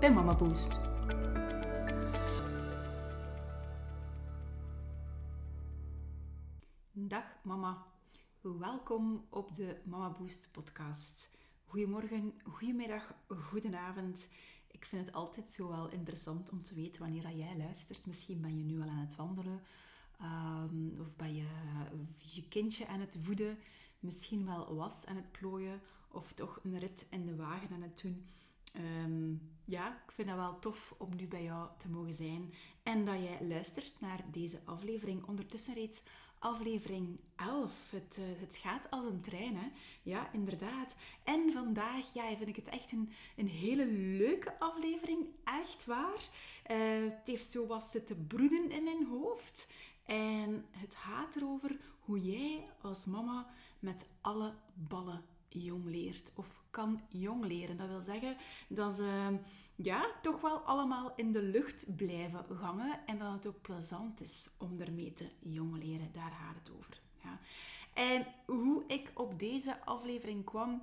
bij Mama Boost. Dag mama. Welkom op de Mama Boost podcast. Goedemorgen, goedemiddag, goedenavond. Ik vind het altijd zo wel interessant om te weten wanneer jij luistert. Misschien ben je nu al aan het wandelen um, of ben je je kindje aan het voeden. Misschien wel was aan het plooien of toch een rit in de wagen aan het doen. Ehm, ja, ik vind het wel tof om nu bij jou te mogen zijn en dat jij luistert naar deze aflevering. Ondertussen reeds aflevering 11. Het, uh, het gaat als een trein, hè? Ja, inderdaad. En vandaag ja, vind ik het echt een, een hele leuke aflevering. Echt waar. Uh, het heeft zo wat zitten broeden in mijn hoofd. En het gaat erover hoe jij als mama met alle ballen jong leert of kan jong leren. Dat wil zeggen dat ze ja, toch wel allemaal in de lucht blijven gangen en dat het ook plezant is om ermee te jong leren. Daar gaat het over. Ja. En hoe ik op deze aflevering kwam,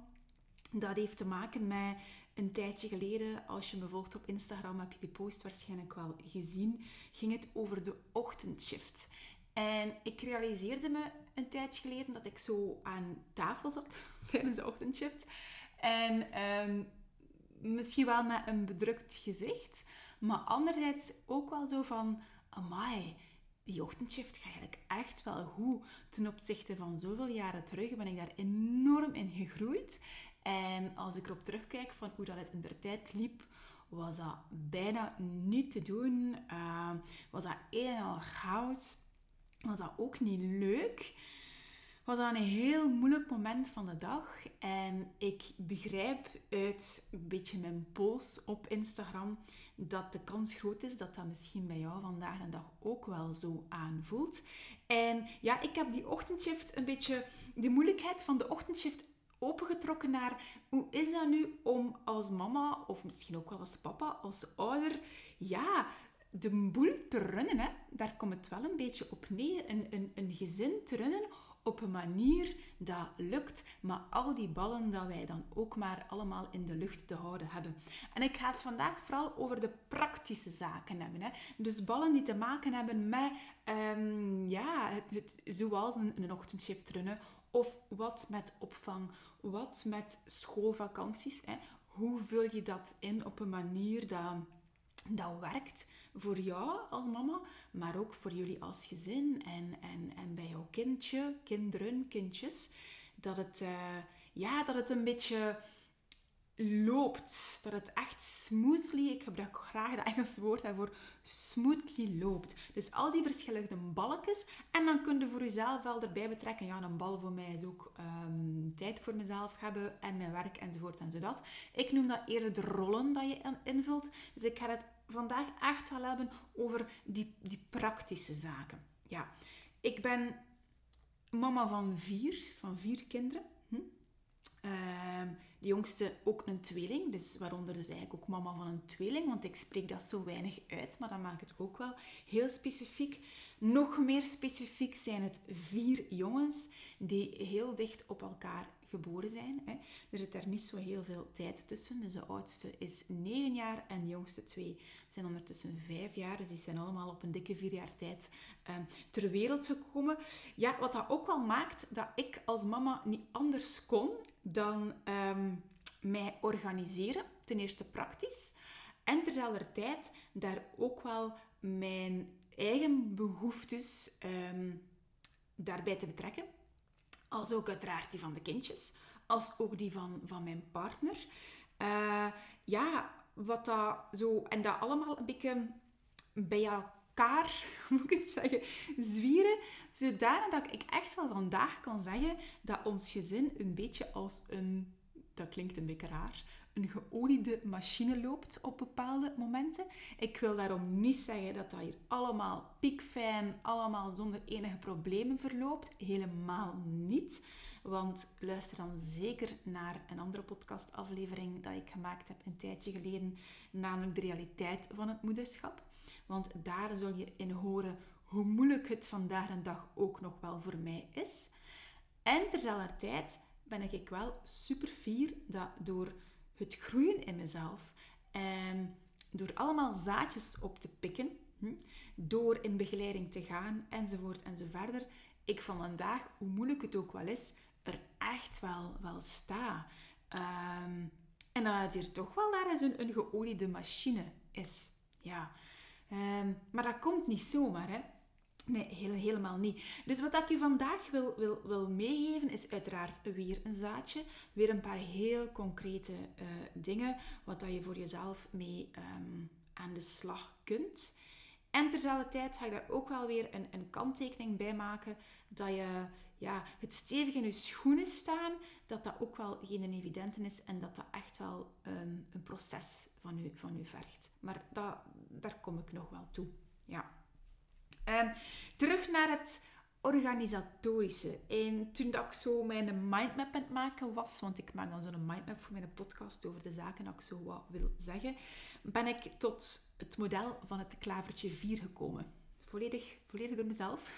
dat heeft te maken met een tijdje geleden, als je me volgt op Instagram, heb je die post waarschijnlijk wel gezien, ging het over de ochtendshift. En ik realiseerde me een tijdje geleden dat ik zo aan tafel zat tijdens de ochtendshift. En um, misschien wel met een bedrukt gezicht, maar anderzijds ook wel zo van, amai, die ochtendshift ga eigenlijk echt wel goed. Ten opzichte van zoveel jaren terug ben ik daar enorm in gegroeid. En als ik erop terugkijk van hoe dat het in de tijd liep, was dat bijna niet te doen. Uh, was dat een en al chaos was dat ook niet leuk. Was dat een heel moeilijk moment van de dag. En ik begrijp uit een beetje mijn pols op Instagram dat de kans groot is dat dat misschien bij jou vandaag de dag ook wel zo aanvoelt. En ja, ik heb die ochtendshift een beetje, de moeilijkheid van de ochtendshift opengetrokken naar hoe is dat nu om als mama, of misschien ook wel als papa, als ouder, ja, de boel te runnen, hè, daar komt het wel een beetje op neer. Een, een, een gezin te runnen op een manier dat lukt, maar al die ballen dat wij dan ook maar allemaal in de lucht te houden hebben. En ik ga het vandaag vooral over de praktische zaken hebben. Hè. Dus ballen die te maken hebben met, um, ja, het, het, zoals een, een ochtendshift runnen, of wat met opvang, wat met schoolvakanties. Hè. Hoe vul je dat in op een manier dat dat werkt voor jou als mama, maar ook voor jullie als gezin en, en, en bij jouw kindje, kinderen, kindjes. Dat het, uh, ja, dat het een beetje loopt. Dat het echt smoothly, ik gebruik graag dat Engelse woord daarvoor, smoothly loopt. Dus al die verschillende balkjes. En dan kun je voor jezelf wel erbij betrekken. Ja, een bal voor mij is ook um, tijd voor mezelf hebben en mijn werk enzovoort enzodat. Ik noem dat eerder de rollen dat je invult. Dus ik ga het vandaag echt wel hebben over die, die praktische zaken. Ja, ik ben mama van vier, van vier kinderen. Hm? Uh, de jongste ook een tweeling, dus waaronder dus eigenlijk ook mama van een tweeling, want ik spreek dat zo weinig uit, maar dat maakt het ook wel heel specifiek. Nog meer specifiek zijn het vier jongens die heel dicht op elkaar geboren zijn. Hè. Er zit daar niet zo heel veel tijd tussen. Dus de oudste is 9 jaar en de jongste twee zijn ondertussen 5 jaar. Dus die zijn allemaal op een dikke vier jaar tijd um, ter wereld gekomen. Ja, wat dat ook wel maakt dat ik als mama niet anders kon dan um, mij organiseren. Ten eerste praktisch. En terzelfde tijd daar ook wel mijn eigen behoeftes um, daarbij te betrekken. Als ook uiteraard die van de kindjes. Als ook die van, van mijn partner. Uh, ja, wat dat zo... En dat allemaal een beetje bij elkaar, moet ik het zeggen, zwieren. Zodanig dat ik echt wel vandaag kan zeggen dat ons gezin een beetje als een dat klinkt een beetje raar, een geoliede machine loopt op bepaalde momenten. Ik wil daarom niet zeggen dat dat hier allemaal piekfijn, allemaal zonder enige problemen verloopt. Helemaal niet. Want luister dan zeker naar een andere podcastaflevering dat ik gemaakt heb een tijdje geleden, namelijk de realiteit van het moederschap. Want daar zul je in horen hoe moeilijk het vandaag en dag ook nog wel voor mij is. En terzelfde tijd ben ik wel super fier dat door het groeien in mezelf en door allemaal zaadjes op te pikken, hm, door in begeleiding te gaan enzovoort enzoverder, ik van vandaag, hoe moeilijk het ook wel is, er echt wel, wel sta. Um, en dat het hier toch wel daar eens een, een geoliede machine is. Ja. Um, maar dat komt niet zomaar, hè. Nee, helemaal niet. Dus wat ik je vandaag wil, wil, wil meegeven is uiteraard weer een zaadje. Weer een paar heel concrete uh, dingen wat dat je voor jezelf mee um, aan de slag kunt. En terzelfde tijd ga ik daar ook wel weer een, een kanttekening bij maken dat je ja, het stevig in je schoenen staan, dat dat ook wel geen evidente is en dat dat echt wel een, een proces van u, van u vergt. Maar dat, daar kom ik nog wel toe. Ja. Um, terug naar het organisatorische. En toen dat ik zo mijn mindmap aan het maken was, want ik maak dan zo'n mindmap voor mijn podcast over de zaken dat ik zo wat wil zeggen, ben ik tot het model van het klavertje 4 gekomen. Volledig, volledig door mezelf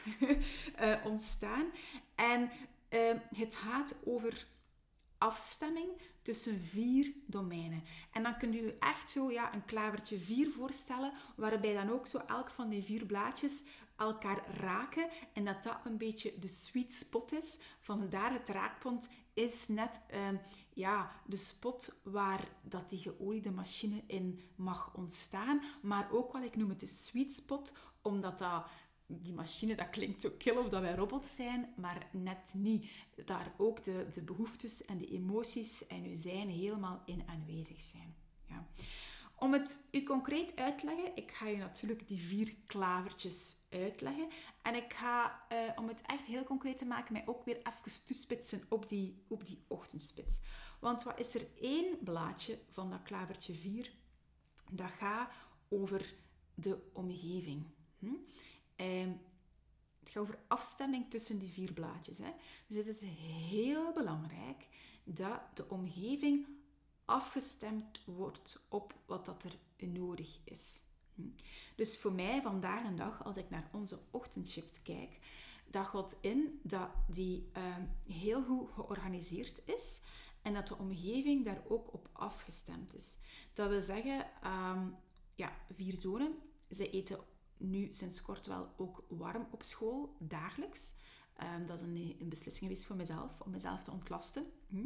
uh, ontstaan. En uh, het gaat over afstemming tussen vier domeinen. En dan kunt u echt zo ja, een klavertje 4 voorstellen, waarbij dan ook zo elk van die vier blaadjes elkaar raken en dat dat een beetje de sweet spot is. Vandaar het raakpunt is net uh, ja, de spot waar dat die geoliede machine in mag ontstaan. Maar ook wel, ik noem het de sweet spot, omdat dat die machine, dat klinkt zo kil of dat wij robots zijn, maar net niet. Daar ook de, de behoeftes en de emoties en uw zijn helemaal in aanwezig zijn. Ja. Om het u concreet uit te leggen, ik ga je natuurlijk die vier klavertjes uitleggen. En ik ga, uh, om het echt heel concreet te maken, mij ook weer even toespitsen op die, op die ochtendspits. Want wat is er één blaadje van dat klavertje 4? Dat gaat over de omgeving. Hm? Ehm, het gaat over afstemming tussen die vier blaadjes. Hè. Dus het is heel belangrijk dat de omgeving afgestemd wordt op wat dat er nodig is. Hm. Dus voor mij vandaag een dag, als ik naar onze ochtendshift kijk, dat gaat in dat die uh, heel goed georganiseerd is en dat de omgeving daar ook op afgestemd is. Dat wil zeggen, um, ja, vier zonen, ze eten nu sinds kort wel ook warm op school, dagelijks. Um, dat is een, een, beslissing geweest voor mezelf, om mezelf te ontlasten. Hm?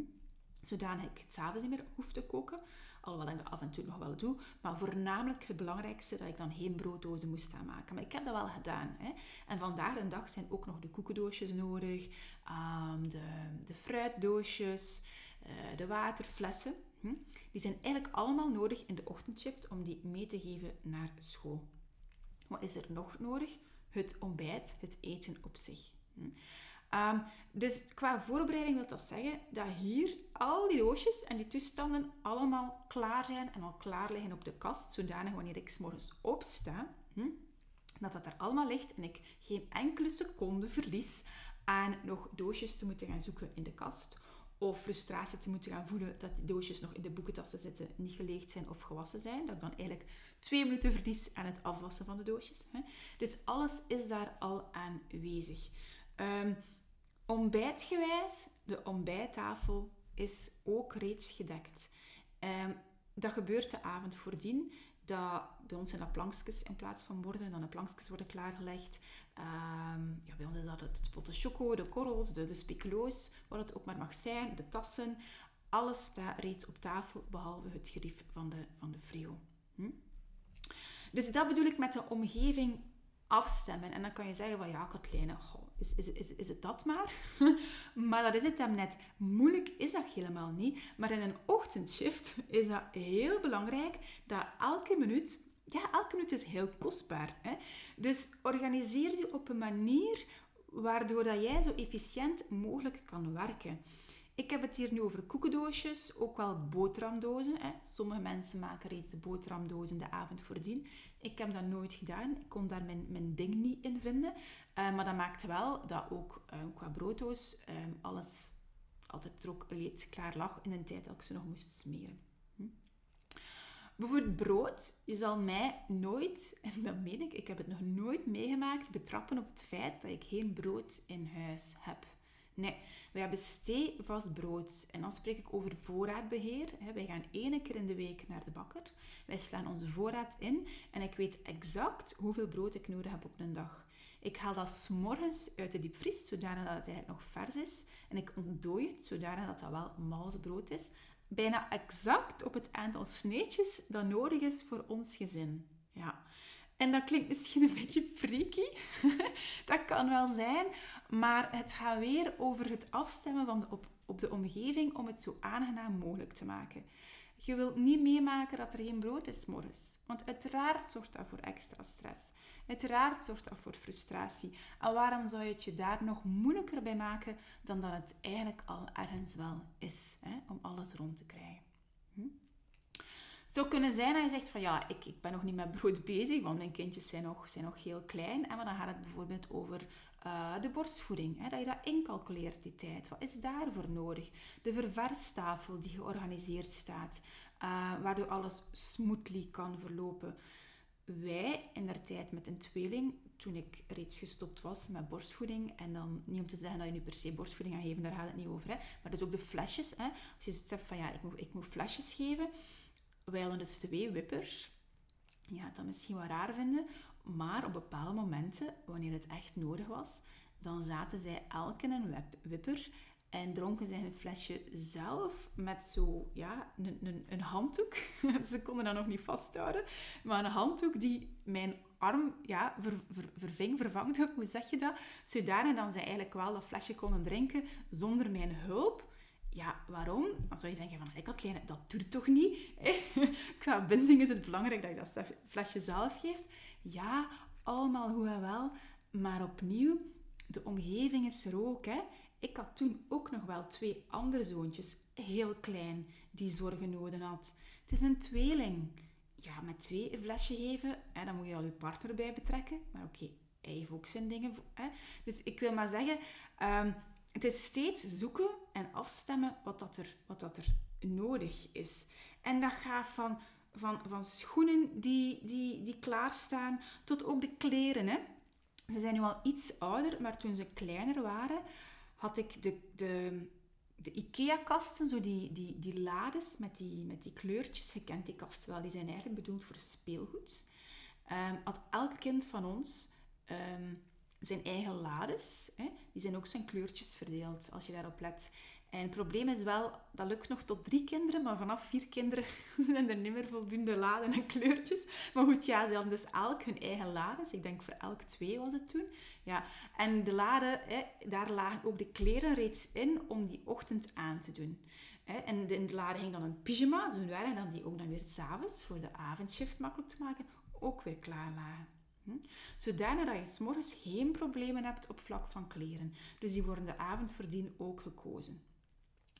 Zodanig ik het s'avonds niet meer hoef te koken. Alhoewel ik dat af en toe nog wel doe. Maar voornamelijk het belangrijkste dat ik dan geen brooddozen moest aanmaken. Maar ik heb dat wel gedaan. Hè. En vandaag de dag zijn ook nog de koekendoosjes nodig. Um, de, de fruitdoosjes. Uh, de waterflessen. Hm. Die zijn eigenlijk allemaal nodig in de ochtendshift om die mee te geven naar school. Wat is er nog nodig? Het ontbijt, het eten op zich. Hm. Um, dus qua voorbereiding wil dat zeggen dat hier al die doosjes en die toestanden allemaal klaar zijn en al klaar liggen op de kast, zodanig wanneer ik s morgens opsta, hm, dat dat er allemaal ligt en ik geen enkele seconde verlies aan nog doosjes te moeten gaan zoeken in de kast of frustratie te moeten gaan voelen dat die doosjes nog in de boekentassen zitten, niet geleegd zijn of gewassen zijn. Dat dan eigenlijk twee minuten verlies aan het afwassen van de doosjes. Dus alles is daar al aanwezig. Um, Ontbijtgewijs, de ontbijttafel is ook reeds gedekt. Um, dat gebeurt de avond voordien. Dat, bij ons zijn dat plankjes in plaats van borden. Dan de plankjes worden klaargelegd. Um, ja, bij ons is dat het potten choco, de korrels, de, de wat het ook maar mag zijn, de tassen. Alles staat reeds op tafel, behalve het gerief van de, van de frio. Hm? Dus dat bedoel ik met de omgeving afstemmen. En dan kan je zeggen van ja, Katlijne, is, is, is, is het dat maar? maar dat is het hem net. Moeilijk is dat helemaal niet. Maar in een ochtendshift is dat heel belangrijk dat elke minuut... Ja, elke minuut is heel kostbaar. Hè? Dus organiseer je op een manier waardoor dat jij zo efficiënt mogelijk kan werken. Ik heb het hier nu over koekendoosjes, ook wel boterhamdozen. Hè. Sommige mensen maken reeds de boterhamdozen de avond voordien. Ik heb dat nooit gedaan. Ik kon daar mijn, mijn ding niet in vinden. Uh, maar dat maakte wel dat ook uh, qua brooddoos um, alles altijd reeds klaar lag in de tijd dat ik ze nog moest smeren. Bijvoorbeeld brood. Je zal mij nooit, en dat meen ik, ik heb het nog nooit meegemaakt, betrappen op het feit dat ik geen brood in huis heb. Nee, wij hebben stevast brood. En dan spreek ik over voorraadbeheer. Wij gaan één keer in de week naar de bakker. Wij slaan onze voorraad in en ik weet exact hoeveel brood ik nodig heb op een dag. Ik haal dat s'morgens uit de diepvries, zodanig dat het eigenlijk nog vers is. En ik ontdooi het, zodanig dat dat wel mals brood is. Bijna exact op het aantal sneetjes dat nodig is voor ons gezin. Ja. En dat klinkt misschien een beetje freaky. dat kan wel zijn. Maar het gaat weer over het afstemmen van de op, op de omgeving om het zo aangenaam mogelijk te maken. Je wilt niet meemaken dat er geen brood is morgens. Want uiteraard zorgt dat voor extra stress. Uiteraard zorgt dat voor frustratie. En waarom zou je het je daar nog moeilijker bij maken dan dat het eigenlijk al ergens wel is hè, om alles rond te krijgen? Hm? Het zou kunnen zijn dat je zegt van ja, ik, ik ben nog niet met brood bezig, want mijn kindjes zijn nog, zijn nog heel klein. En dan gaat het bijvoorbeeld over uh, de borstvoeding, hè, dat je dat incalculeert die tijd. Wat is daarvoor nodig? De ververstafel die georganiseerd staat, uh, waardoor alles smoothly kan verlopen. Wij in der tijd met een tweeling, toen ik reeds gestopt was met borstvoeding, en dan niet om te zeggen dat je nu per se borstvoeding gaat geven, daar gaat het niet over, hè, maar dus ook de flesjes. Hè, als je zegt van ja, ik moet, ik moet flesjes geven, wij hadden dus twee wippers. Ja, dat misschien wel raar vinden, maar op bepaalde momenten, wanneer het echt nodig was, dan zaten zij elk in een wipper en dronken zij een flesje zelf met zo, ja, een, een, een handdoek. Ze konden dat nog niet vasthouden. Maar een handdoek die mijn arm ja, ver, ver, verving, vervangde, hoe zeg je dat? Zodanig dat zij eigenlijk wel dat flesje konden drinken zonder mijn hulp. Ja, waarom? Dan zou je zeggen van, ik had kleine, dat doet toch niet? Qua binding is het belangrijk dat je dat flesje zelf geeft. Ja, allemaal goed en wel. Maar opnieuw, de omgeving is er ook. Hè? Ik had toen ook nog wel twee andere zoontjes, heel klein, die zorgen nodig had. Het is een tweeling. Ja, met twee een flesje geven, hè, dan moet je al je partner bij betrekken. Maar oké, hij heeft ook zijn dingen. Hè. Dus ik wil maar zeggen, um, het is steeds zoeken en afstemmen wat, dat er, wat dat er nodig is. En dat gaat van, van, van schoenen die, die, die klaarstaan tot ook de kleren. Hè. Ze zijn nu al iets ouder, maar toen ze kleiner waren, had ik de, de, de IKEA-kasten, zo die, die, die lades met die, met die kleurtjes. Je kent die kasten wel, die zijn eigenlijk bedoeld voor speelgoed. Um, had elk kind van ons ehm, zijn eigen lades. Hè? Die zijn ook zijn kleurtjes verdeeld, als je daarop let. En het probleem is wel, dat lukt nog tot drie kinderen, maar vanaf vier kinderen zijn er niet meer voldoende laden en kleurtjes. Maar goed, ja, ze hadden dus elk hun eigen lades. Ik denk voor elk twee was het toen. Ja. En de laden, hè, daar lagen ook de kleren reeds in om die ochtend aan te doen. En in de lade ging dan een pyjama, zo waren dan die ook dan weer s'avonds voor de avondshift makkelijk te maken, ook weer klaar lagen. Hm? Zodanig dat je s morgens geen problemen hebt op vlak van kleren. Dus die worden de avond voordien ook gekozen.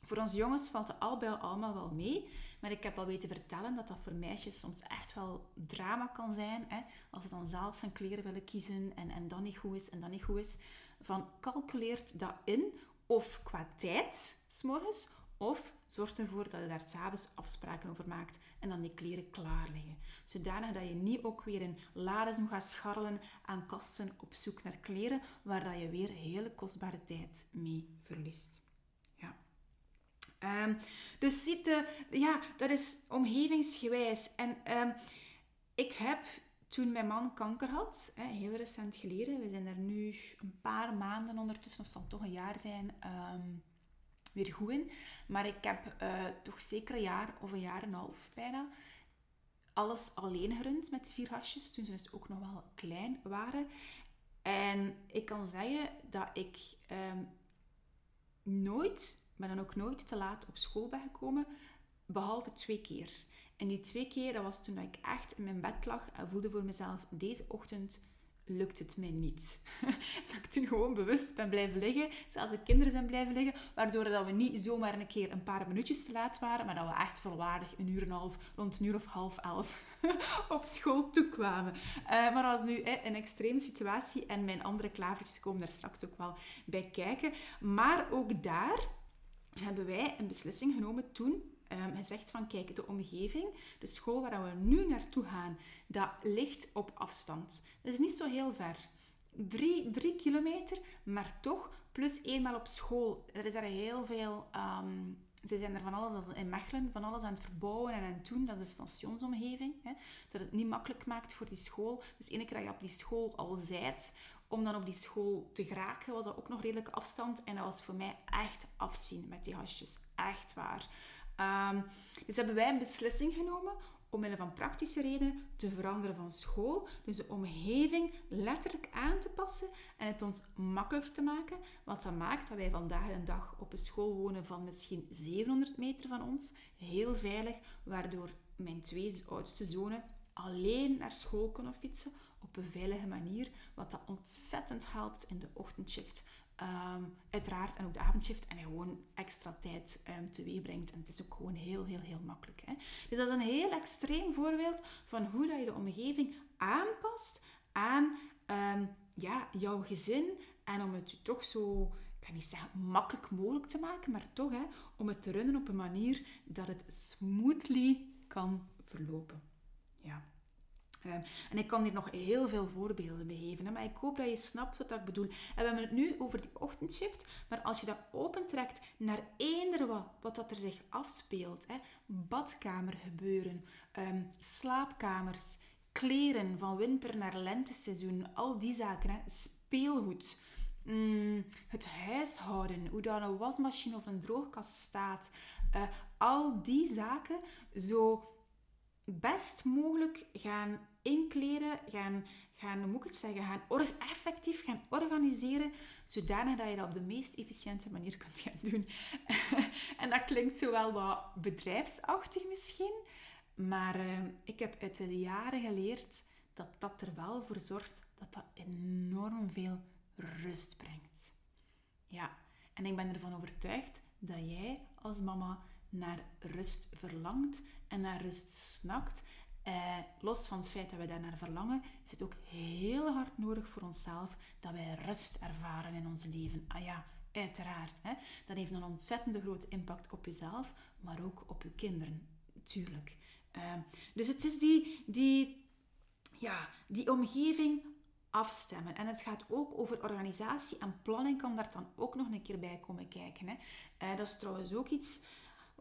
Voor ons jongens valt het al bij allemaal wel mee. Maar ik heb al weten vertellen dat dat voor meisjes soms echt wel drama kan zijn. Hè? Als ze dan zelf van kleren willen kiezen en, en dat niet goed is en dat niet goed is. Van calculeert dat in. Of qua tijd, s'morgens. Of zorg ervoor dat je daar s'avonds afspraken over maakt en dan die kleren klaar liggen. Zodanig dat je niet ook weer in lades moet gaan scharrelen aan kasten op zoek naar kleren, waar je weer hele kostbare tijd mee verliest. Um, dus zitten, ja, dat is omgevingsgewijs. En um, ik heb toen mijn man kanker had, heel recent geleden, we zijn er nu een paar maanden ondertussen, of zal toch een jaar zijn, um, weer goed in. Maar ik heb uh, toch zeker een jaar of een jaar en een half bijna alles alleen gerund met vier hasjes, toen ze dus ook nog wel klein waren. En ik kan zeggen dat ik nooit ben dan ook nooit te laat op school ben gekomen, behalve twee keer. En die twee keer, dat was toen ik echt in mijn bed lag en voelde voor mezelf, deze ochtend lukt het mij niet. dat ik toen gewoon bewust ben blijven liggen. Zelfs de kinderen zijn blijven liggen. Waardoor dat we niet zomaar een keer een paar minuutjes te laat waren. Maar dat we echt volwaardig een uur en half, rond een uur of half elf op school toekwamen. Uh, maar dat was nu een extreme situatie. En mijn andere klavertjes komen daar straks ook wel bij kijken. Maar ook daar hebben wij een beslissing genomen toen um, gezegd van kijk, de omgeving, de school waar we nu naartoe gaan, dat ligt op afstand. Dat is niet zo heel ver. Drie, kilometer, maar toch plus eenmaal op school. Er is daar heel veel... Um, ze zijn er van alles in Mechelen, van alles aan het verbouwen en aan het doen. Dat is de stationsomgeving. Hè, dat het niet makkelijk maakt voor die school. Dus ene keer dat je op die school al zijt, om dan op die school te geraken, was dat ook nog redelijk afstand. En dat was voor mij echt afzien met die hasjes. Echt waar. Um, dus hebben wij een beslissing genomen omwille van praktische redenen te veranderen van school. Dus de omgeving letterlijk aan te passen en het ons makkelijker te maken. Wat dat maakt dat wij vandaag de dag op een school wonen van misschien 700 meter van ons. Heel veilig, waardoor mijn twee oudste zonen alleen naar school kunnen fietsen op een veilige manier. Wat dat ontzettend helpt in de ochtendshift. Um, uiteraard, en ook de avondshift en gewoon extra tijd um, teweeg brengt. En het is ook gewoon heel, heel, heel makkelijk. Hè? Dus dat is een heel extreem voorbeeld van hoe dat je de omgeving aanpast aan um, ja, jouw gezin. En om het toch zo, ik kan niet zeggen makkelijk mogelijk te maken, maar toch hè, om het te runnen op een manier dat het smoothly kan verlopen. Ja. Ehm, en ik kan hier nog heel veel voorbeelden bij geven, maar ik hoop dat je snapt wat ik bedoel. En we hebben het nu over die ochtendshift, maar als je dat opentrekt naar eender wat, wat dat er zich afspeelt, hè, badkamer gebeuren, um, slaapkamers, kleren van winter naar lenteseizoen, al die zaken, hè, speelgoed, mm, het huishouden, hoe dan een wasmachine of een droogkast staat, uh, al die zaken zo best mogelijk gaan inkleden, gaan, gaan hoe moet ik het zeggen, gaan effectief gaan organiseren, zodanig dat je dat op de meest efficiënte manier kunt gaan doen. en dat klinkt zowel wat bedrijfsachtig misschien, maar uh, ik heb uit de jaren geleerd dat dat er wel voor zorgt dat dat enorm veel rust brengt. Ja, en ik ben ervan overtuigd dat jij als mama naar rust verlangt en naar rust snakt. Eh, los van het feit dat we daar naar verlangen, is het ook heel hard nodig voor onszelf dat wij rust ervaren in ons leven. Ah ja, uiteraard. Hè? Dat heeft een ontzettende grote impact op jezelf, maar ook op je kinderen. Tuurlijk. Uh, dus het is die, die, ja, die omgeving afstemmen. En het gaat ook over organisatie en planning kan daar dan ook nog een keer bij komen kijken. Hè. Uh, dat is trouwens ook iets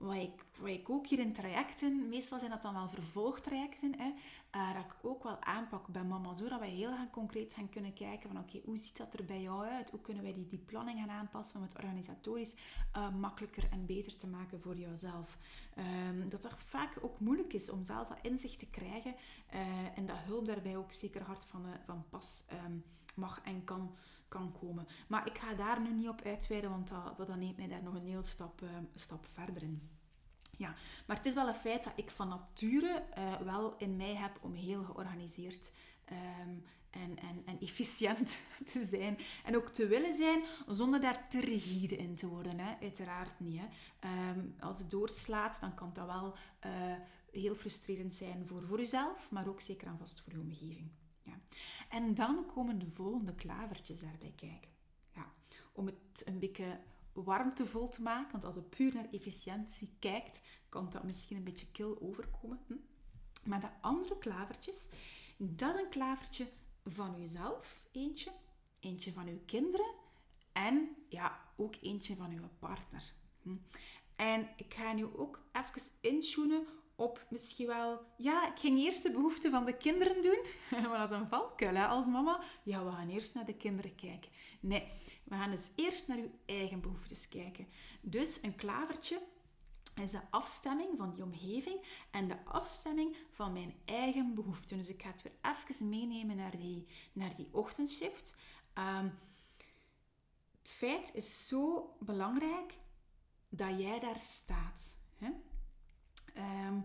wat ik, ik ook hier in trajecten, meestal zijn dat dan wel vervolgtrajecten, hè, uh, dat ik ook wel aanpak bij mama, zodat wij heel gaan concreet gaan kunnen kijken van oké, hoe ziet dat er bij jou uit? Hoe kunnen wij die, die planning gaan aanpassen om het organisatorisch uh, makkelijker en beter te maken voor jouzelf? Um, dat het vaak ook moeilijk is om zelf dat inzicht te krijgen uh, en dat hulp daarbij ook zeker hard van, van pas um, mag en kan kan komen. Maar ik ga daar nu niet op uitweiden, want dat, neemt mij daar nog een heel stap, uh, stap verder in. Ja, maar het is wel een feit dat ik van nature uh, wel in mij heb om heel georganiseerd um, en, en, en efficiënt te zijn. En ook te willen zijn zonder daar te rigide in te worden. Hè? Uiteraard niet. Hè? Um, als het doorslaat, dan kan dat wel uh, heel frustrerend zijn voor, voor jezelf, maar ook zeker en vast voor je omgeving. En dan komen de volgende klavertjes daarbij kijken. Ja, om het een beetje warmtevol te maken, want als je puur naar efficiëntie kijkt, kan dat misschien een beetje kil overkomen. Hm? Maar de andere klavertjes, dat is een klavertje van jezelf, eentje, eentje van uw kinderen en ja, ook eentje van uw partner. Hm? En ik ga nu ook even intunen op misschien wel... Ja, ik ging eerst de behoeften van de kinderen doen. maar dat is een valkuil, hè, als mama. Ja, we gaan eerst naar de kinderen kijken. Nee, we gaan dus eerst naar uw eigen behoeftes kijken. Dus een klavertje is de afstemming van die omgeving en de afstemming van mijn eigen behoeften. Dus ik ga het weer even meenemen naar die, naar die ochtendshift. Um, het feit is zo belangrijk dat jij daar staat. Um,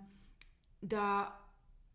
dat,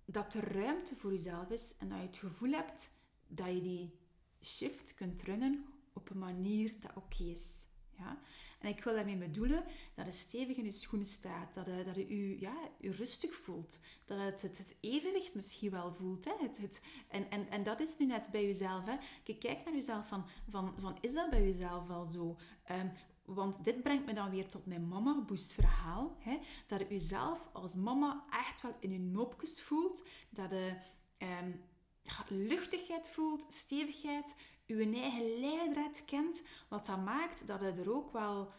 dat er ruimte voor jezelf is en dat je het gevoel hebt dat je die shift kunt runnen op een manier dat oké is. Ja? En ik wil daarmee bedoelen dat je stevig in je schoenen staat, dat je, dat je, ja, je rustig voelt, dat het, het, het evenwicht misschien wel voelt. Hè? Het, het, en, en, en dat is nu net bij jezelf. Hè? Kijk naar jezelf van, van, van is dat bij jezelf wel zo? Um, want dit brengt me dan weer tot mijn mama boost verhaal. Hè? Dat je jezelf als mama echt wel in je nopjes voelt. Dat je um, luchtigheid voelt, stevigheid, je eigen leidraad kent, wat dat maakt dat het er ook wel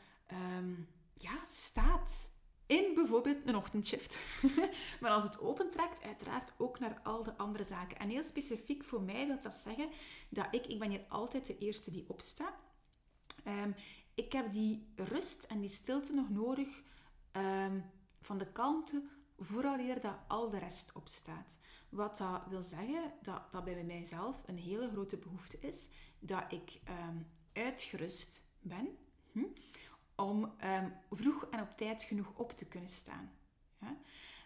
um, ja, staat. In bijvoorbeeld een ochtendshift. maar als het opentrekt, uiteraard ook naar al de andere zaken. En heel specifiek voor mij wil dat zeggen dat ik, ik ben hier altijd de eerste die opsta. Um, ik heb die rust en die stilte nog nodig um, van de kalmte vooraleer dat al de rest opstaat. Wat dat wil zeggen dat dat bij mijzelf een hele grote behoefte is, dat ik um, uitgerust ben hm, om um, vroeg en op tijd genoeg op te kunnen staan. Ja?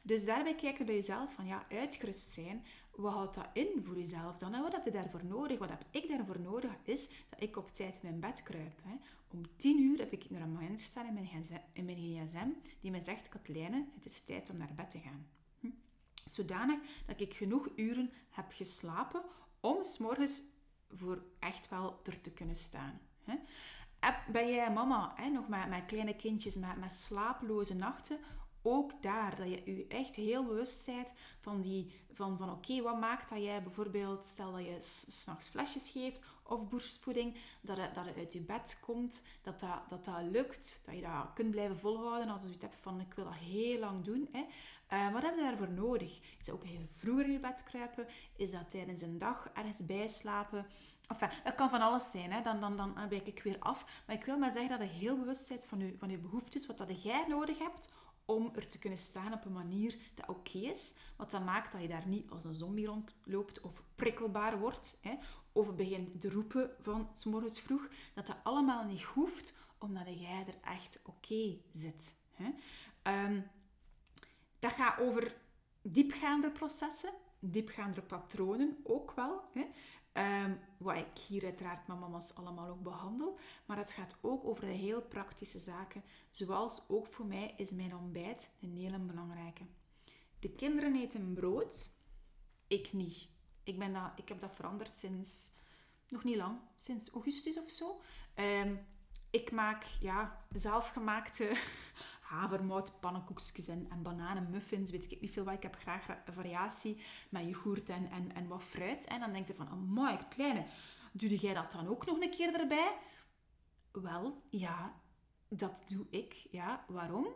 Dus daarbij kijk je bij jezelf van ja, uitgerust zijn, wat houdt dat in voor jezelf dan? Wat heb je daarvoor nodig? Wat heb ik daarvoor nodig? Is dat ik op tijd in mijn bed kruip. Hè. Om tien uur heb ik een reminder staan in mijn, gsm, mijn die mij zegt, Katlijne, het is tijd om naar bed te gaan. Hm? Zodanig dat ik genoeg uren heb geslapen om s morgens voor echt wel er te kunnen staan. Ben jij mama, nog met, kleine kindjes, met, met slapeloze nachten, ook daar, dat je je echt heel bewust bent van, die, van, van oké, wat maakt dat jij bijvoorbeeld, stel dat je s'nachts flesjes geeft of borstvoeding, dat het, dat het uit je bed komt, dat dat, dat dat lukt, dat je dat kunt blijven volhouden als je zoiets hebt van ik wil dat heel lang doen. Hè. Uh, wat heb je daarvoor nodig? Is dat ook heel vroeger in je bed kruipen? Is dat tijdens een dag ergens bijslapen? Enfin, dat kan van alles zijn. Hè. Dan, dan, dan wijk ik weer af. Maar ik wil maar zeggen dat je heel bewust bent van je, van je behoeftes, wat dat jij nodig hebt om er te kunnen staan op een manier dat oké is. Wat dan maakt dat je daar niet als een zombie rondloopt of prikkelbaar wordt. Hè, of begint te roepen van s morgens vroeg. Dat dat allemaal niet hoeft, omdat jij er echt oké zit. Hè. Um, dat gaat over diepgaande processen, diepgaande patronen ook wel. Hè. Um, wat ik hier uiteraard met mama's allemaal ook behandel. Maar het gaat ook over de heel praktische zaken. Zoals ook voor mij is mijn ontbijt een hele belangrijke. De kinderen eten brood. Ik niet. Ik, ben dat, ik heb dat veranderd sinds nog niet lang. Sinds augustus of zo. Um, ik maak ja, zelfgemaakte havermout, pannenkoekjes en, en bananenmuffins, weet ik niet veel wat. Ik heb graag variatie met yoghurt en, en, en wat fruit. En dan denk je van, mooi, kleine, doe jij dat dan ook nog een keer erbij? Wel, ja, dat doe ik. Ja, waarom?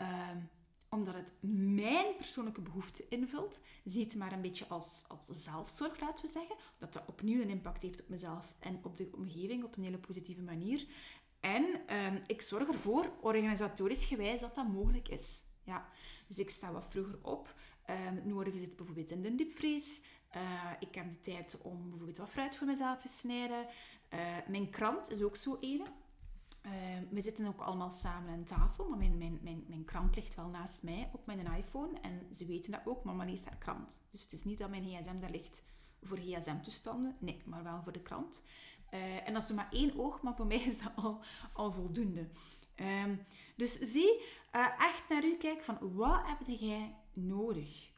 Uh, omdat het mijn persoonlijke behoefte invult. Zie het maar een beetje als, als zelfzorg, laten we zeggen. Dat dat opnieuw een impact heeft op mezelf en op de omgeving op een hele positieve manier. En um, ik zorg ervoor, organisatorisch gewijs, dat dat mogelijk is. Ja. Dus ik sta wat vroeger op. Het nodige zit bijvoorbeeld in de diepvries. Uh, ik heb de tijd om bijvoorbeeld wat fruit voor mezelf te snijden. Uh, mijn krant is ook zo ene. Uh, we zitten ook allemaal samen aan tafel, maar mijn, mijn, mijn, mijn krant ligt wel naast mij op mijn iPhone. En ze weten dat ook, mama leest haar krant. Dus het is niet dat mijn gsm daar ligt voor gsm-toestanden. Nee, maar wel voor de krant. Uh, en dat is maar één oog, maar voor mij is dat al, al voldoende. Um, dus zie uh, echt naar u kijken van wat heb jij nodig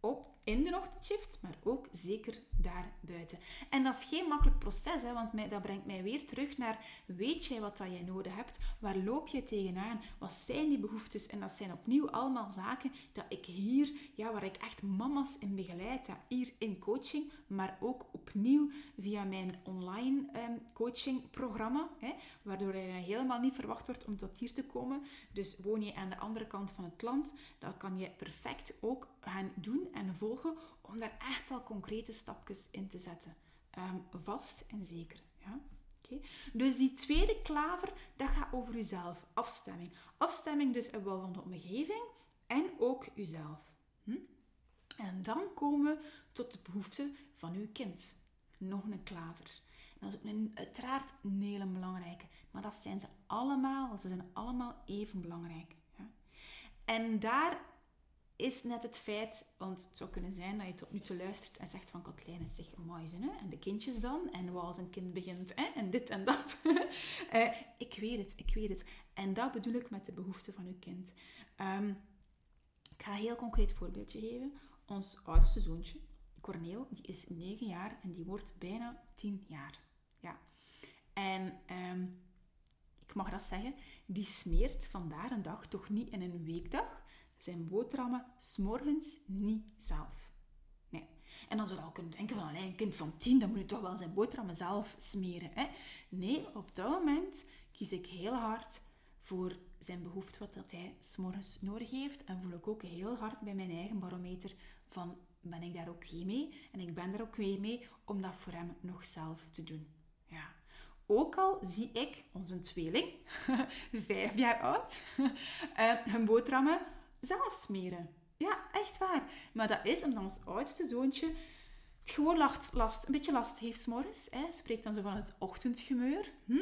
op in de ochtendshift, maar ook zeker daar buiten. En dat is geen makkelijk proces, hè, want mij, dat brengt mij weer terug naar, weet jij wat dat jij nodig hebt? Waar loop je tegenaan? Wat zijn die behoeftes? En dat zijn opnieuw allemaal zaken dat ik hier, ja, waar ik echt mama's in begeleid, hier in coaching, maar ook opnieuw via mijn online um, coachingprogramma, hè, waardoor je helemaal niet verwacht wordt om tot hier te komen. Dus woon je aan de andere kant van het land, dan kan je perfect ook gaan doen en volgen om daar echt wel concrete stapjes in te zetten. Ehm, vast en zeker. Ja? Dus die tweede klaver, dat gaat over uzelf. Afstemming. Afstemming dus wel van de omgeving en ook uzelf. Hm? En dan komen we tot de behoeften van uw kind. Nog een klaver. En dat is ook een, uiteraard een hele belangrijke. Maar dat zijn ze allemaal. Ze zijn allemaal even belangrijk. En daar is net het feit, want het zou kunnen zijn dat je tot nu toe luistert en zegt van Katlijn, zeg, mooi hè? En de kindjes dan? En wat als een kind begint, hè? En dit en dat. uh, ik weet het, ik weet het. En dat bedoel ik met de behoeften van uw kind. Um, ik ga een heel concreet voorbeeldje geven. Ons oudste zoontje, Corneel, die is 9 jaar en die wordt bijna 10 jaar. Ja. En um, ik mag dat zeggen, die smeert vandaag een dag toch niet in een weekdag zijn boterhammen s'morgens niet zelf. Nee. En dan zou je al kunnen denken van, een kind van tien, dan moet je toch wel zijn boterhammen zelf smeren. Hè? Nee, op dat moment kies ik heel hard voor zijn behoefte, wat dat hij s'morgens nodig heeft. En voel ik ook heel hard bij mijn eigen barometer van, ben ik daar ook oké mee? En ik ben daar ook oké mee om dat voor hem nog zelf te doen. Ja. Ook al zie ik onze tweeling, vijf jaar oud, uh, hun boterhammen zelf smeren. Ja, echt waar. Maar dat is omdat ons oudste zoontje het gewoon last, last, een beetje last heeft s'morgens. Spreekt dan zo van het ochtendgemeur. Hm?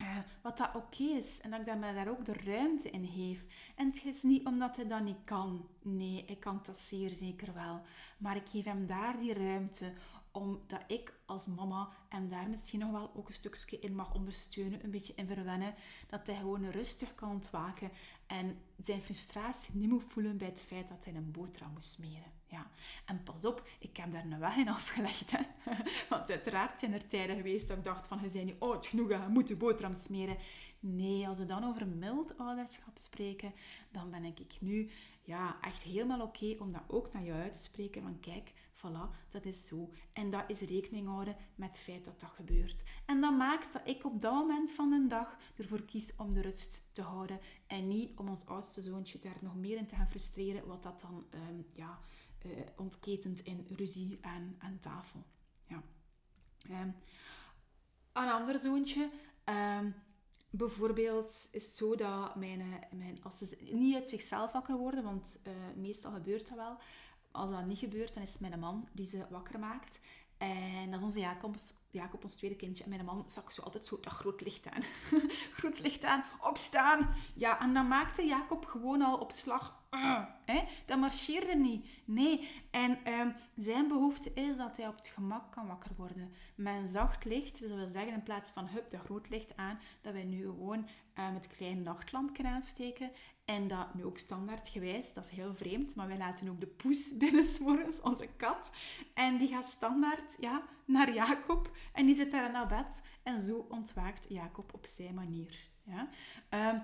Uh, wat dat oké is. En dat ik daar ook de ruimte in geef. En het is niet omdat hij dat niet kan. Nee, ik kan dat zeer zeker wel. Maar ik geef hem daar die ruimte omdat ik als mama en daar misschien nog wel ook een stukje in mag ondersteunen, een beetje in verwennen, dat hij gewoon rustig kan ontwaken en zijn frustratie niet moet voelen bij het feit dat hij een boterham moet smeren. Ja. En pas op, ik heb daar een weg in afgelegd. Want uiteraard zijn er tijden geweest dat ik dacht van, je bent niet oud genoeg, je moet je boterham smeren. Nee, als we dan over mild ouderschap spreken, dan ben ik nu ja, echt helemaal oké om dat ook naar jou uit te spreken. Van kijk, Voilà, dat is zo. En dat is rekening houden met het feit dat dat gebeurt. En dat maakt dat ik op dat moment van de dag ervoor kies om de rust te houden. En niet om ons oudste zoontje daar nog meer in te gaan frustreren, wat dat dan um, ja, uh, ontketent in ruzie aan, aan tafel. Ja. Um, een ander zoontje... Um, Bijvoorbeeld is het zo dat mijn, eh, mijn, als ze niet uit zichzelf wakker worden, want uh, meestal gebeurt dat wel, als dat niet gebeurt, dan is het mijn man die ze wakker maakt. En dat is onze Jacob, Jacob ons tweede kindje. En mijn man zag zo altijd zo dat groot licht aan. groot licht aan, opstaan. Ja, en dan maakte Jacob gewoon al op slag. Uh, hè? Dat marcheerde niet. Nee. En um, zijn behoefte is dat hij op het gemak kan wakker worden. Met zacht licht. Dat wil zeggen, in plaats van hup, dat groot licht aan, dat wij nu gewoon uh, met kleine nachtlampje aansteken. En dat nu ook standaard gewijs, dat is heel vreemd, maar wij laten ook de poes binnen s'morgens, onze kat. En die gaat standaard ja, naar Jacob en die zit daar naar bed. En zo ontwaakt Jacob op zijn manier. Ja? Um,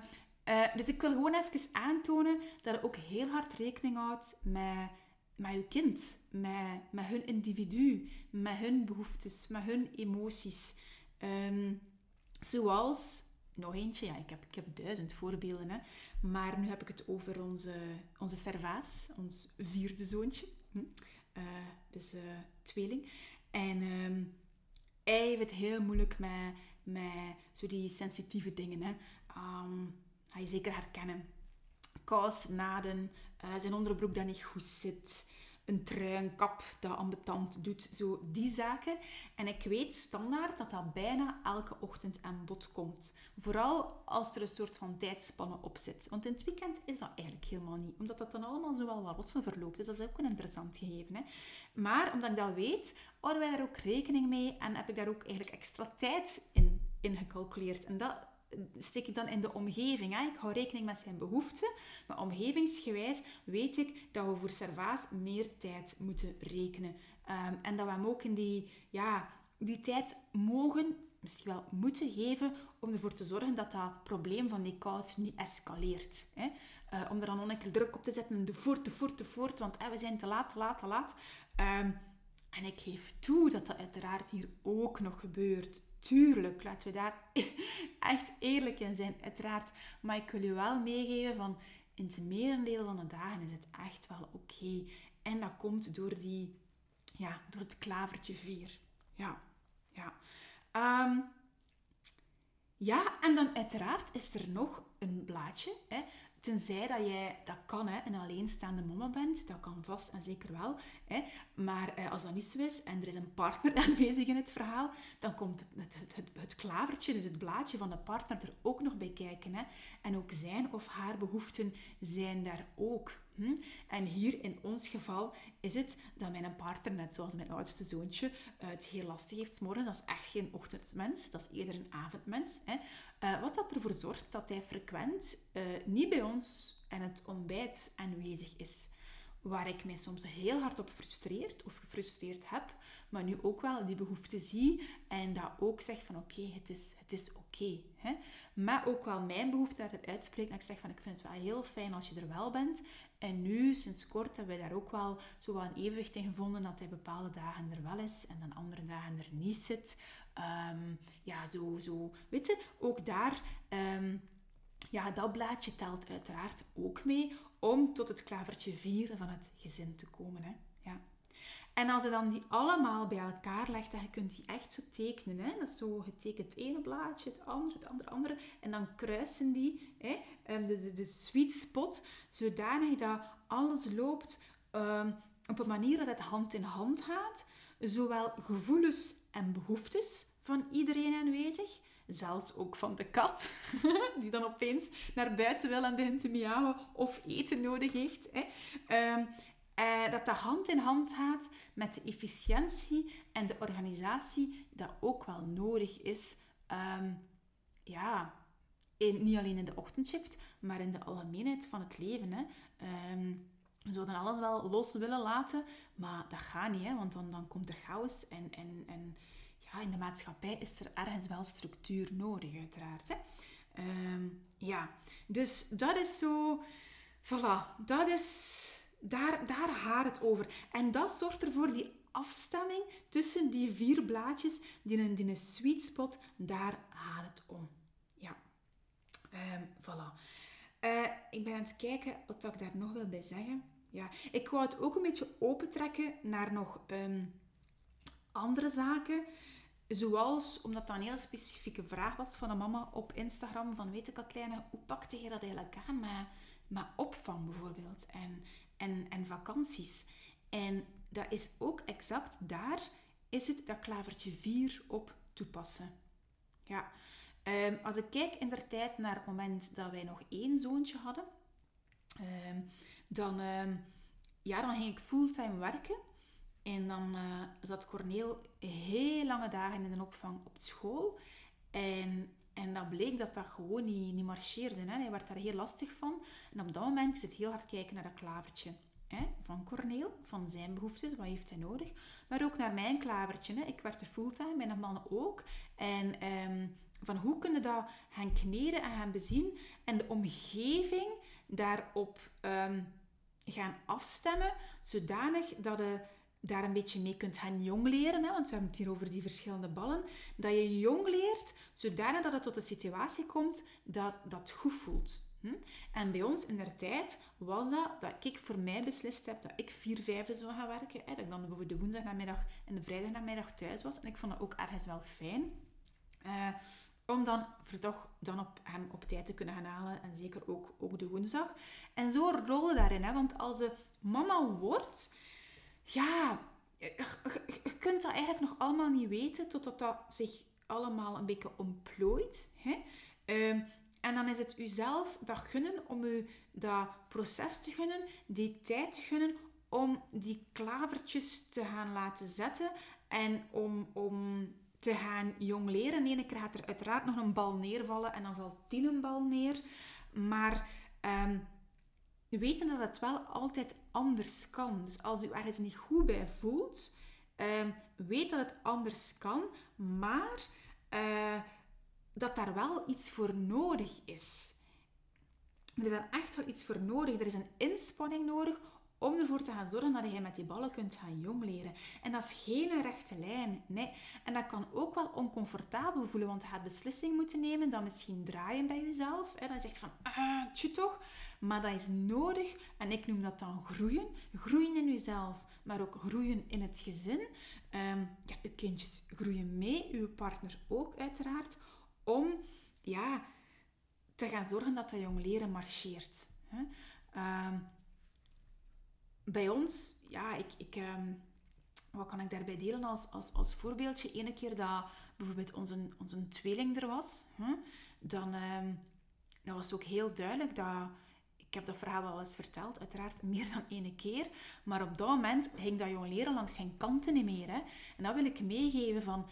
uh, dus ik wil gewoon even aantonen dat je ook heel hard rekening houdt met, met je kind, met, met hun individu, met hun behoeftes, met hun emoties. Um, zoals nog eentje, ja, ik heb, ik heb duizend voorbeelden, hè. maar nu heb ik het over onze, onze Servaas, ons vierde zoontje. Hm? Uh, dus uh, tweeling. En um, hij heeft het heel moeilijk met, met zo die sensitieve dingen. Hè. Um, ga je zeker herkennen. Kous, naden, uh, zijn onderbroek dat niet goed zit een trui, een kap dat ambetant doet. Zo die zaken. En ik weet standaard dat dat bijna elke ochtend aan bod komt. Vooral als er een soort van tijdspanne op zit. Want in het weekend is dat eigenlijk helemaal niet. Omdat dat dan allemaal zo wel wat rotsen verloopt. Dus dat is ook een interessant gegeven. Hè? Maar omdat ik dat weet, houden wij daar ook rekening mee. En heb ik daar ook eigenlijk extra tijd in, in gecalculeerd. En dat steek ik dan in de omgeving. Hè? Ik hou rekening met zijn behoeften, maar omgevingsgewijs weet ik dat we voor Servaas meer tijd moeten rekenen. Um, en dat we hem ook in die, ja, die tijd mogen, misschien wel moeten geven, om ervoor te zorgen dat dat probleem van die kous niet escaleert. Hè? Uh, om er dan onenkele druk op te zetten, de voort, de voort, de voort, want we zijn te laat, te laat, te laat. Um, en ik geef toe dat dat uiteraard hier ook nog gebeurt. Tuurlijk, laten we daar echt eerlijk in zijn, uiteraard. Maar ik wil je wel meegeven van, in het merendeel van de dagen is het echt wel oké. En dat komt door, die, ja, door het klavertje vier. Ja, ja. Um, ja, en dan uiteraard is er nog een blaadje. Hè. Tenzij dat jij dat kan, hè, een alleenstaande mama bent, dat kan vast en zeker wel. Hè. Maar eh, als dat niet zo is en er is een partner aanwezig in het verhaal, dan komt het, het, het, klavertje, dus het blaadje van de partner er ook nog bij kijken. Hè. En ook zijn of haar behoeften zijn daar ook. Hm? En hier in ons geval is het dat mijn partner, net zoals mijn oudste zoontje, het heel lastig heeft s'morgens. Dat is echt geen ochtendmens, dat is eerder een avondmens. Hè? Uh, wat dat ervoor zorgt dat hij frequent uh, niet bij ons aan het ontbijt aanwezig is. Waar ik mij soms heel hard op frustreerd of gefrustreerd heb, maar nu ook wel die behoefte zie en dat ook zeg van oké, het is, het is oké. maar ook wel mijn behoefte daaruit uitspreek. Dat ik zeg van ik vind het wel heel fijn als je er wel bent. En nu, sinds kort, hebben wij daar ook wel zo wat een evenwicht in gevonden dat hij bepaalde dagen er wel is en dan andere dagen er niet zit. Um, ja, zo, zo. Weet je, ook daar, um, ja, dat blaadje telt uiteraard ook mee om tot het klavertje 4 van het gezin te komen. Hè. Ja. En als je dan die allemaal bij elkaar legt, dan je kunt die echt zo tekenen. Hè? Dat is zo, je tekent het ene blaadje, het andere, het andere, andere. En dan kruisen die, hè? Ehm, de, de, de sweet spot, zodanig dat alles loopt op een manier dat het hand in hand gaat. Zowel gevoelens en behoeftes van iedereen aanwezig, zelfs ook van de kat, die dan opeens naar buiten wil en begint te miauwen of eten nodig heeft. Hè. Um, eh, dat dat hand in hand gaat met de efficiëntie en de organisatie dat ook wel nodig is. Um, ja, niet alleen in de ochtendshift, maar in de algemeenheid van het leven. Hè. Um, we zouden alles wel los willen laten, maar dat gaat niet, hè, want dan, dan komt er chaos. En, en, en ja, in de maatschappij is er ergens wel structuur nodig, uiteraard. Hè. Um, ja, dus dat is zo... Voilà, dat is daar, daar gaat het over. En dat zorgt ervoor, die afstemming tussen die vier blaadjes, die een, die een sweet spot, daar gaat het om. Ja, um, voilà. Uh, ik ben aan het kijken wat ik daar nog wil bij zeggen. Ja, ik wou het ook een beetje opentrekken naar nog um, andere zaken. Zoals, omdat dat een hele specifieke vraag was van een mama op Instagram, van weet ik Katlijne, hoe pakte je dat eigenlijk aan met, opvang bijvoorbeeld? En en, en vakanties. En dat is ook exact daar is het dat klavertje 4 op toepassen. Ja, um, als ik kijk in de tijd naar het moment dat wij nog één zoontje hadden, um, dan, um, ja, dan ging ik fulltime werken. En dan uh, zat Corneel heel lange dagen in de opvang op school. En, en dat bleek dat dat gewoon niet, niet marcheerde. Hè. Hij werd daar heel lastig van. En op dat moment het heel hard kijken naar dat klavertje. Hè, van Corneel, van zijn behoeftes, wat heeft hij nodig. Maar ook naar mijn klavertje. Hè. Ik werkte fulltime, mijn man ook. En um, van hoe kunnen dat gaan kneden en gaan bezien. En de omgeving daarop um, gaan afstemmen, zodanig dat je daar een beetje mee kunt gaan jong leren. Hè? Want we hebben het hier over die verschillende ballen. Dat je jong leert, zodanig dat het tot een situatie komt dat dat goed voelt. Hm? En bij ons in der tijd was dat dat ik voor mij beslist heb dat ik vier vijfde zou gaan werken. Hè? Dat ik dan bijvoorbeeld de woensdagnamiddag en de vrijdagnamiddag thuis was. En ik vond dat ook ergens wel fijn. Uh, om dan toch dan op hem op tijd te kunnen gaan halen. En zeker ook, ook de woensdag. En zo rollen daarin. Hè? Want als ze mama wordt, ja, je, kunt dat eigenlijk nog allemaal niet weten totdat dat zich allemaal een beetje ontplooit. Hè? Uh, en dan is het uzelf dat gunnen om u dat proces te gunnen, die tijd te gunnen om die klavertjes te gaan laten zetten en om, om te gaan jong leren. Ene keer gaat er uiteraard nog een bal neervallen en dan valt tien een bal neer. Maar um, weten dat het wel altijd anders kan. Dus als u ergens niet goed bij voelt, um, weet dat het anders kan, maar... Uh, dat daar wel iets voor nodig is. Er is daar echt wel iets voor nodig. Er is een inspanning nodig om ervoor te gaan zorgen dat je met die ballen kunt gaan jong leren. En dat is geen rechte lijn. Nee. En dat kan ook wel oncomfortabel voelen, want je gaat beslissing moeten nemen, dan misschien draaien bij jezelf. En dan zegt van, ah, tje toch. Maar dat is nodig. En ik noem dat dan groeien. Groeien in jezelf, maar ook groeien in het gezin. Um, ja, je kindjes groeien mee, uw partner ook uiteraard om ja, te gaan zorgen dat dat jong leren marcheert. Hè. Uh, bij ons, ja, ik, ik, um, wat kan ik daarbij delen als, als, als voorbeeldje? Ene keer dat bijvoorbeeld onze, onze tweeling er was, dan um, dat was ook heel duidelijk dat ik heb dat verhaal wel eens verteld, uiteraard meer dan ene keer. Maar op dat moment ging dat jong leren langs geen kanten niet meer. Hè. En dat wil ik meegeven van,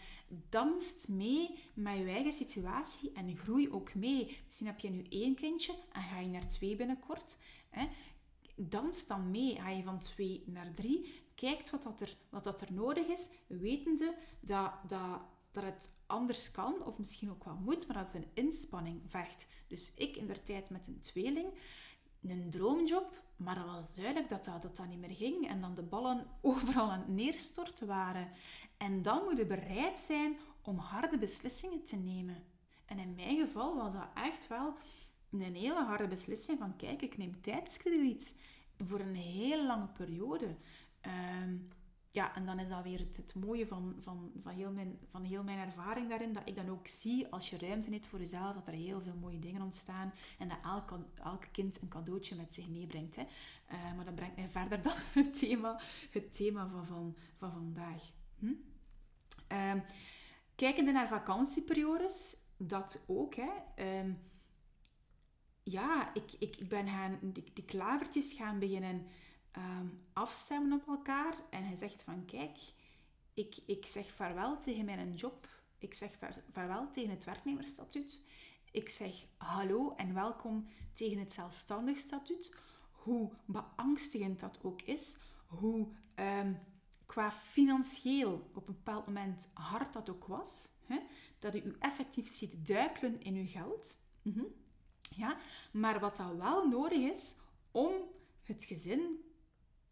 danst mee met je eigen situatie en groei ook mee. Misschien heb je nu één kindje en ga je naar twee binnenkort. Hè. Dans dan mee. Ga je van twee naar drie. Kijkt wat, dat er, wat dat er nodig is, wetende dat, dat, dat het anders kan, of misschien ook wel moet, maar dat het een inspanning vergt. Dus ik in de tijd met een tweeling een droomjob, maar dat was duidelijk dat dat, dat dat niet meer ging en dan de ballen overal aan het neerstorten waren. En dan moet je bereid zijn om harde beslissingen te nemen. En in mijn geval was dat echt wel een hele harde beslissing van kijk, ik neem tijdskrediet voor een hele lange periode. Ehm, ja, en dan is dat weer het, mooie van, van, van, heel mijn, van heel mijn ervaring daarin, dat ik dan ook zie, als je ruimte hebt voor jezelf, dat er heel veel mooie dingen ontstaan en dat elk, elk kind een cadeautje met zich meebrengt. Hè. Uh, maar dat brengt mij verder dan het thema, het thema van, van, van vandaag. Hm? Uh, kijkende naar vakantieperiodes, dat ook. Hè. Ja, ik, ik, ik ben gaan, die, die klavertjes gaan beginnen um, afstemmen op elkaar. En hij zegt van, kijk, ik, ik zeg vaarwel tegen mijn job. Ik zeg vaarwel tegen het werknemersstatuut. Ik zeg hallo en welkom tegen het zelfstandig statuut. Hoe beangstigend dat ook is. Hoe um, qua financieel op een bepaald moment hard dat ook was. Hè? Dat u effectief ziet duikelen in uw geld. Mm. Ja? Maar wat dat wel nodig is om het gezin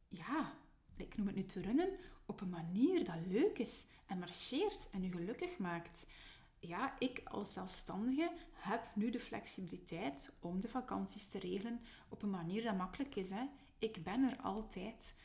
ja, ik noem het nu te runnen, op een manier dat leuk is en marcheert en u gelukkig maakt. Ja, ik als zelfstandige heb nu de flexibiliteit om de vakanties te regelen op een manier dat makkelijk is. Hè. Ik ben er altijd.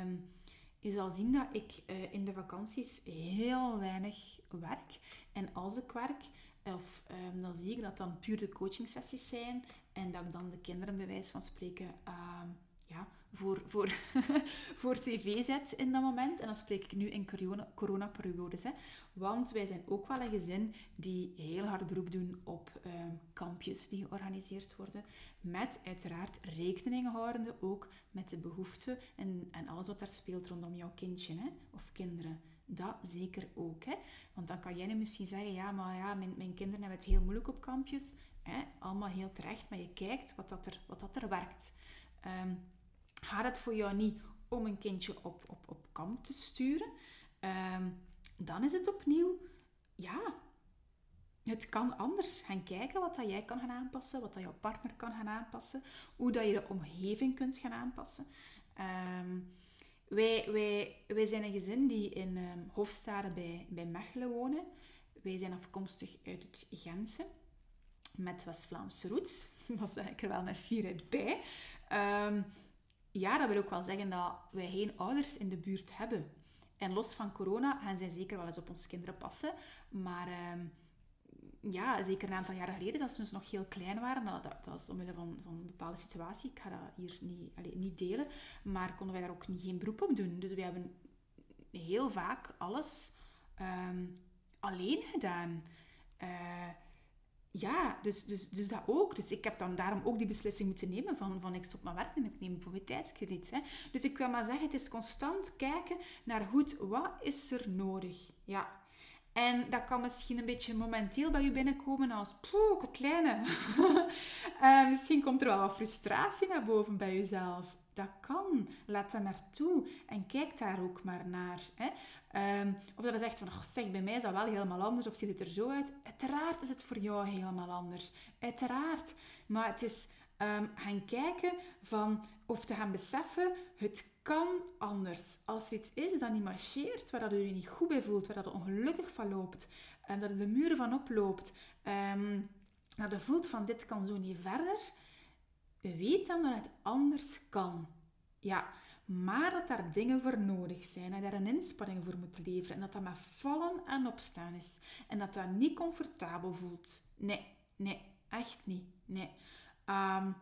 Um, je zal zien dat ik uh, in de vakanties heel weinig werk. En als ik werk, of, um, dan zie ik dat dan puur de coaching sessies zijn en dat ik dan de kinderen bij wijze van spreken uh, ja, voor, voor, voor tv zet in dat moment. En dan spreek ik nu in corona, coronaperiodes. Hè. Want wij zijn ook wel een gezin die heel hard beroep doen op ehm, kampjes die georganiseerd worden. Met uiteraard rekening houdende ook met de behoeften en, en alles wat daar speelt rondom jouw kindje hè, of kinderen. Dat zeker ook. Hè? Want dan kan jij nu misschien zeggen, ja, maar ja, mijn, mijn kinderen hebben het heel moeilijk op kampjes. Hè? Allemaal heel terecht, maar je kijkt wat, dat er, wat dat er werkt. Um, gaat het voor jou niet om een kindje op, op, op kamp te sturen, ehm, dan is het opnieuw, ja, het kan anders. Gaan kijken wat dat jij kan gaan aanpassen, wat dat jouw partner kan gaan aanpassen, hoe dat je de omgeving kunt gaan aanpassen. Ehm, wij, wij, wij zijn een gezin die in um, Hofstade bij, bij Mechelen wonen. Wij zijn afkomstig uit het Gentse, met West-Vlaamse roots. Dat zeg ik er wel met vierheid bij ja, dat wil ook wel zeggen dat wij geen ouders in de buurt hebben. En los van corona gaan zij zeker wel eens op onze kinderen passen. Maar uh, ja, zeker een aantal jaren geleden, dat ze dus nog heel klein waren, dat, dat, is omwille van, van een bepaalde situatie, ik ga dat hier niet, niet delen, maar konden wij daar ook niet geen beroep op doen. Dus we hebben heel vaak alles um, alleen gedaan. Uh, ja, dus, dus, dus dat ook. Dus ik heb dan daarom ook die beslissing moeten nemen van, van ik stop mijn werk en ik neem bijvoorbeeld tijdskrediet. Hè. Dus ik wil maar zeggen, het is constant kijken naar goed, wat is er nodig? Ja. En dat kan misschien een beetje momenteel bij je binnenkomen als, poeh, het kleine. uh, misschien komt er wel wat frustratie naar boven bij jezelf. Dat kan. Laat dat maar toe. En kijk daar ook maar naar. Hè. Um, of dat je zegt van, oh, zeg, bij mij is dat wel helemaal anders. Of ziet het er zo uit? Uiteraard is het voor jou helemaal anders. Uiteraard. Maar het is um, gaan kijken van, of te gaan beseffen, het kan anders. Als er iets is dat niet marcheert, waar dat je je niet goed bij voelt, waar dat ongelukkig van loopt, en dat je de muren van oploopt, um, dat je voelt van, dit kan zo niet verder, weet dan dat het anders kan. Ja, maar dat daar dingen voor nodig zijn en daar een inspanning voor moet leveren en dat dat met vallen en opstaan is en dat dat niet comfortabel voelt. Nee, nee, echt niet. Nee. Um,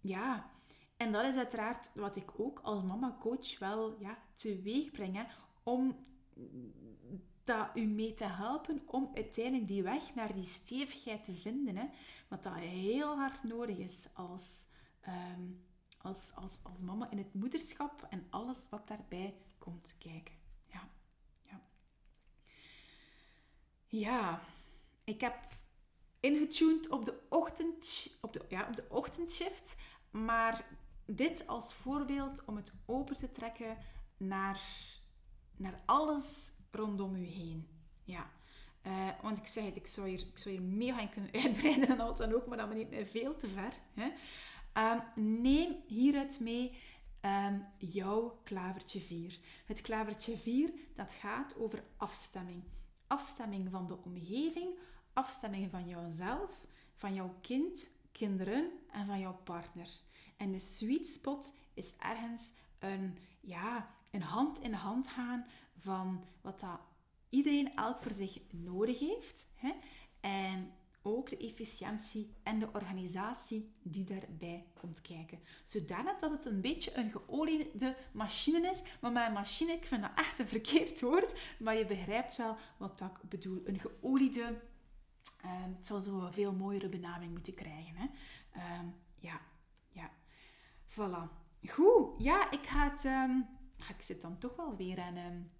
ja, en dat is uiteraard wat ik ook als mama-coach wel ja, teweeg breng, om dat u mee te helpen om uiteindelijk die weg naar die stevigheid te vinden. Hè, wat dat heel hard nodig is als ehm, als, als, als mama in het moederschap en alles wat daarbij komt kijken. Ja, ja. ja ik heb ingetuned op de, ochtend, op, de, ja, op de ochtendshift, maar dit als voorbeeld om het open te trekken naar, naar alles rondom u heen. Ja. Uh, want ik zeg het, ik zou hier, ik zou hier kunnen uitbreiden en al dan ook, maar dat me niet veel te ver. Hè. Um, neem hieruit mee um, jouw klavertje 4. Het klavertje 4 dat gaat over afstemming. Afstemming van de omgeving, afstemming van jouzelf, van jouw kind, kinderen en van jouw partner. En de sweet spot is ergens een, ja, een hand in hand gaan van wat dat iedereen elk voor zich nodig heeft. Hè? En ook de efficiëntie en de organisatie die daarbij komt kijken. Zodanig dat het een beetje een geoliede machine is. Maar mijn machine, ik vind dat echt een verkeerd woord. Maar je begrijpt wel wat ik bedoel. Een geoliede... Uh, het zou zo een veel mooiere benaming moeten krijgen. Hè? Ja, ja. Voilà. Goed. Ja, ik ga het... Um, ik zit dan toch wel weer aan... Um,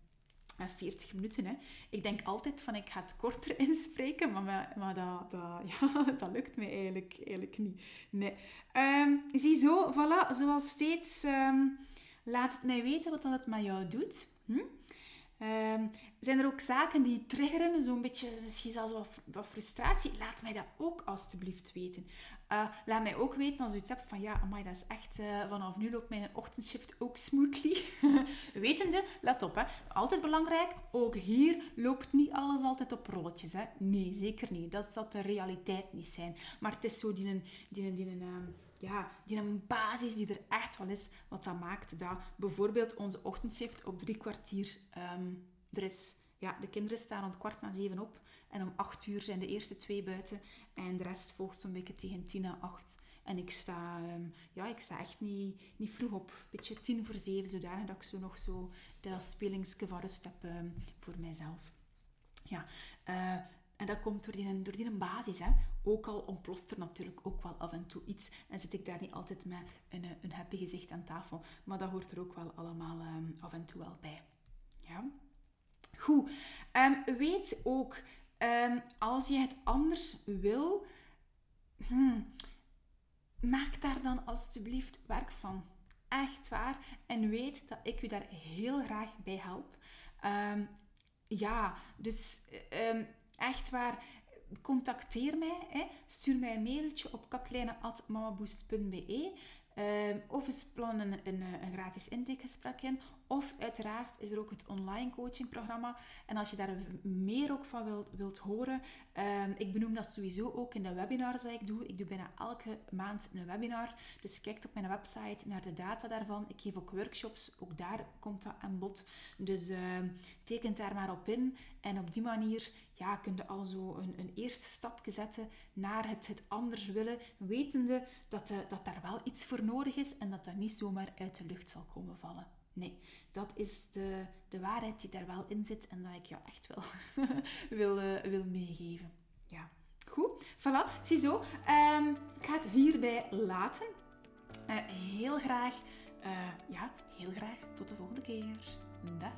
40 minuten. Hè. Ik denk altijd van ik ga het korter inspreken, maar, maar dat, dat, ja, dat lukt me eigenlijk, eigenlijk niet. Nee. Um, ziezo, voilà, zoals steeds, laat het mij weten wat dat met jou doet. Hm? Zijn er ook zaken die triggeren, zo'n beetje misschien zelfs wat, wat, frustratie? Laat mij dat ook alstublieft weten. Uh, laat mij ook weten als u iets hebt van ja, amai, dat is echt, uh, vanaf nu loopt mijn ochtendshift ook smoothly. Wetende, let op, hè. altijd belangrijk, ook hier loopt niet alles altijd op rolletjes. Hè. Nee, zeker niet. Dat zal de realiteit niet zijn. Maar het is zo die een, die een, die een uh, ja, die een basis die er echt wel is, wat dat maakt dat bijvoorbeeld onze ochtendshift op drie kwartier um, er is. Ja, de kinderen staan rond kwart na zeven op en om acht uur zijn de eerste twee buiten en de rest volgt zo'n beetje tegen tien na acht. En ik sta, um, ja, ik sta echt niet, niet vroeg op. Een beetje tien voor zeven, zodanig dat ik zo nog zo dat spelingsje van heb um, voor mijzelf. Ja, uh, en dat komt door die, door die basis. Hè. Ook al ontploft er natuurlijk ook wel af en toe iets. En zit ik daar niet altijd met een, een happy gezicht aan tafel. Maar dat hoort er ook wel allemaal um, af en toe wel bij. Ja. Goed. Um, weet ook, um, als je het anders wil, hmm, maak daar dan alsjeblieft werk van. Echt waar. En weet dat ik u daar heel graag bij help. ja, dus echt waar, contacteer mij. Hè. Stuur mij een mailtje op katlijne.mamaboost.be. Of eens plannen een, een, een gratis intakegesprek in. Of uiteraard is er ook het online coachingprogramma. En als je daar meer ook van wilt, wilt horen, uh, ik benoem dat sowieso ook in de webinars die ik doe. Ik doe bijna elke maand een webinar. Dus kijk op mijn website naar de data daarvan. Ik geef ook workshops, ook daar komt dat aan bod. Dus uh, teken daar maar op in. En op die manier ja, kun je al zo een, een eerste stapje zetten naar het, het anders willen, wetende dat, uh, dat daar wel iets voor nodig is en dat dat niet zomaar uit de lucht zal komen vallen. Nee, dat is de, de waarheid die daar wel in zit en dat ik jou echt wel wil, uh, wil meegeven. Ja, goed. Voilà, ziezo. Um, ik ga het hierbij laten. Uh, heel graag, uh, ja, heel graag tot de volgende keer. Dag.